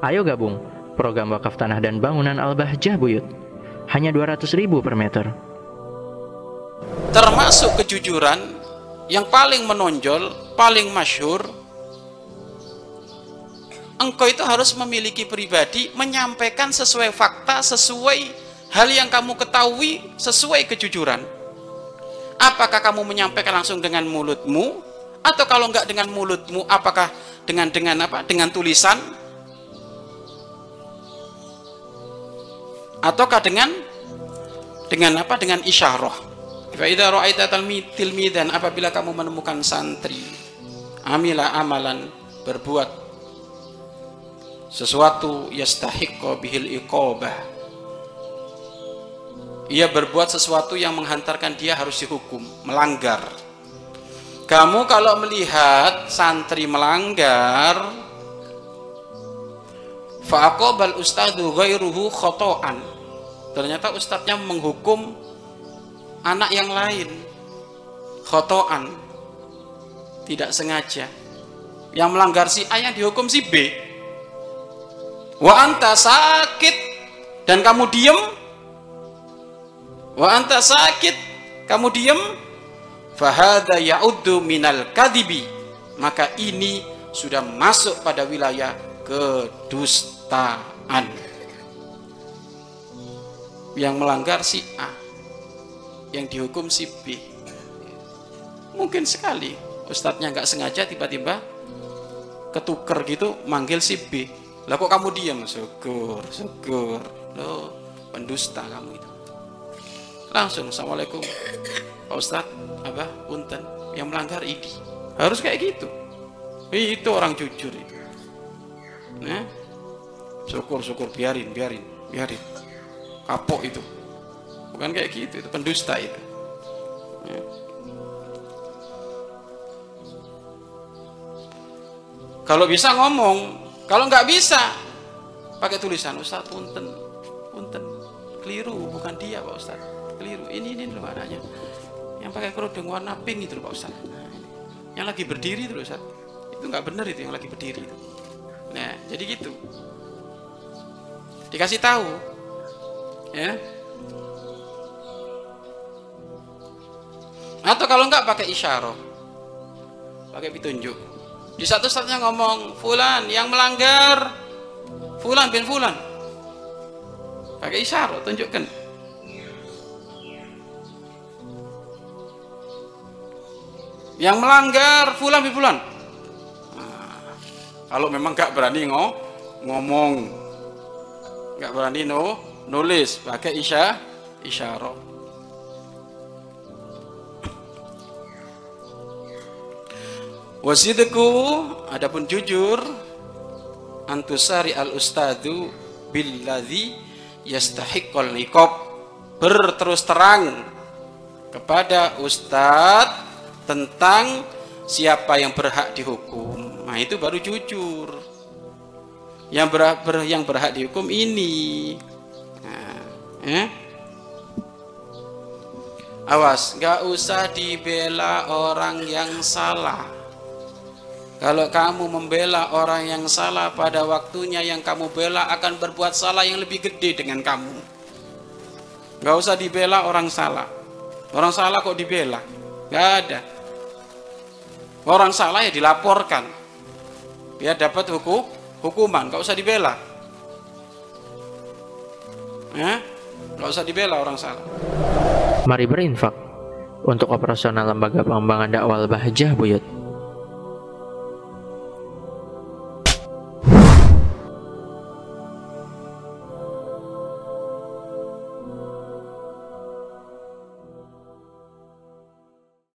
Ayo gabung program wakaf tanah dan bangunan Al-Bahjah Buyut. Hanya 200 ribu per meter. Termasuk kejujuran yang paling menonjol, paling masyhur, engkau itu harus memiliki pribadi menyampaikan sesuai fakta, sesuai hal yang kamu ketahui, sesuai kejujuran. Apakah kamu menyampaikan langsung dengan mulutmu atau kalau enggak dengan mulutmu apakah dengan dengan apa? Dengan tulisan ataukah dengan dengan apa? Dengan isyarah. Fa idza ra'aita tilmidan apabila kamu menemukan santri amila amalan berbuat sesuatu yastahiqqu bihil iqabah ia berbuat sesuatu yang menghantarkan dia harus dihukum, melanggar. Kamu kalau melihat santri melanggar, fa'aqabal ustadu ghairuhu khotoan. Ternyata ustadznya menghukum anak yang lain khotoan. Tidak sengaja. Yang melanggar si A yang dihukum si B. Wa anta sakit dan kamu diem wa anta sakit kamu diem fahada ya'uddu minal kadibi maka ini sudah masuk pada wilayah kedustaan. Yang melanggar si A yang dihukum si B. Mungkin sekali ustadznya nggak sengaja tiba-tiba ketuker gitu manggil si B. Lah kok kamu diam syukur syukur. Lo pendusta kamu itu. Langsung assalamualaikum Pak Ustad apa punten yang melanggar ini harus kayak gitu. Itu orang jujur itu nah syukur syukur biarin biarin biarin. Kapok itu. Bukan kayak gitu itu pendusta itu. Ya. kalau bisa ngomong kalau nggak bisa pakai tulisan Ustaz punten punten. Keliru bukan dia Pak Ustaz. Keliru. Ini ini loh anaknya. Yang pakai kerudung warna pink itu Pak Ustaz. Nah, yang lagi berdiri itu Ustaz. Itu nggak benar itu yang lagi berdiri itu nah jadi gitu. Dikasih tahu ya. Atau kalau nggak pakai isyarah pakai petunjuk. Di satu saatnya ngomong fulan yang melanggar fulan bin fulan. Pakai isyarah tunjukkan. Yang melanggar fulan bin fulan kalau memang gak berani ngo, ngomong. Gak berani no nulis. Pakai isya isyarah. Wasidku adapun jujur antusari al ustadu billadhi yastahiqqal niqab berterus terang kepada ustadz tentang siapa yang berhak dihukum. Itu baru jujur. Yang berhak, ber, yang berhak dihukum ini. Nah, eh? Awas, nggak usah dibela orang yang salah. Kalau kamu membela orang yang salah pada waktunya yang kamu bela akan berbuat salah yang lebih gede dengan kamu. Nggak usah dibela orang salah. Orang salah kok dibela? Nggak ada. Orang salah ya dilaporkan. Biar dapat hukum, hukuman, gak usah dibela. Ya? Gak usah dibela orang salah. Mari berinfak untuk operasional lembaga pengembangan dakwah Bahjah Buyut.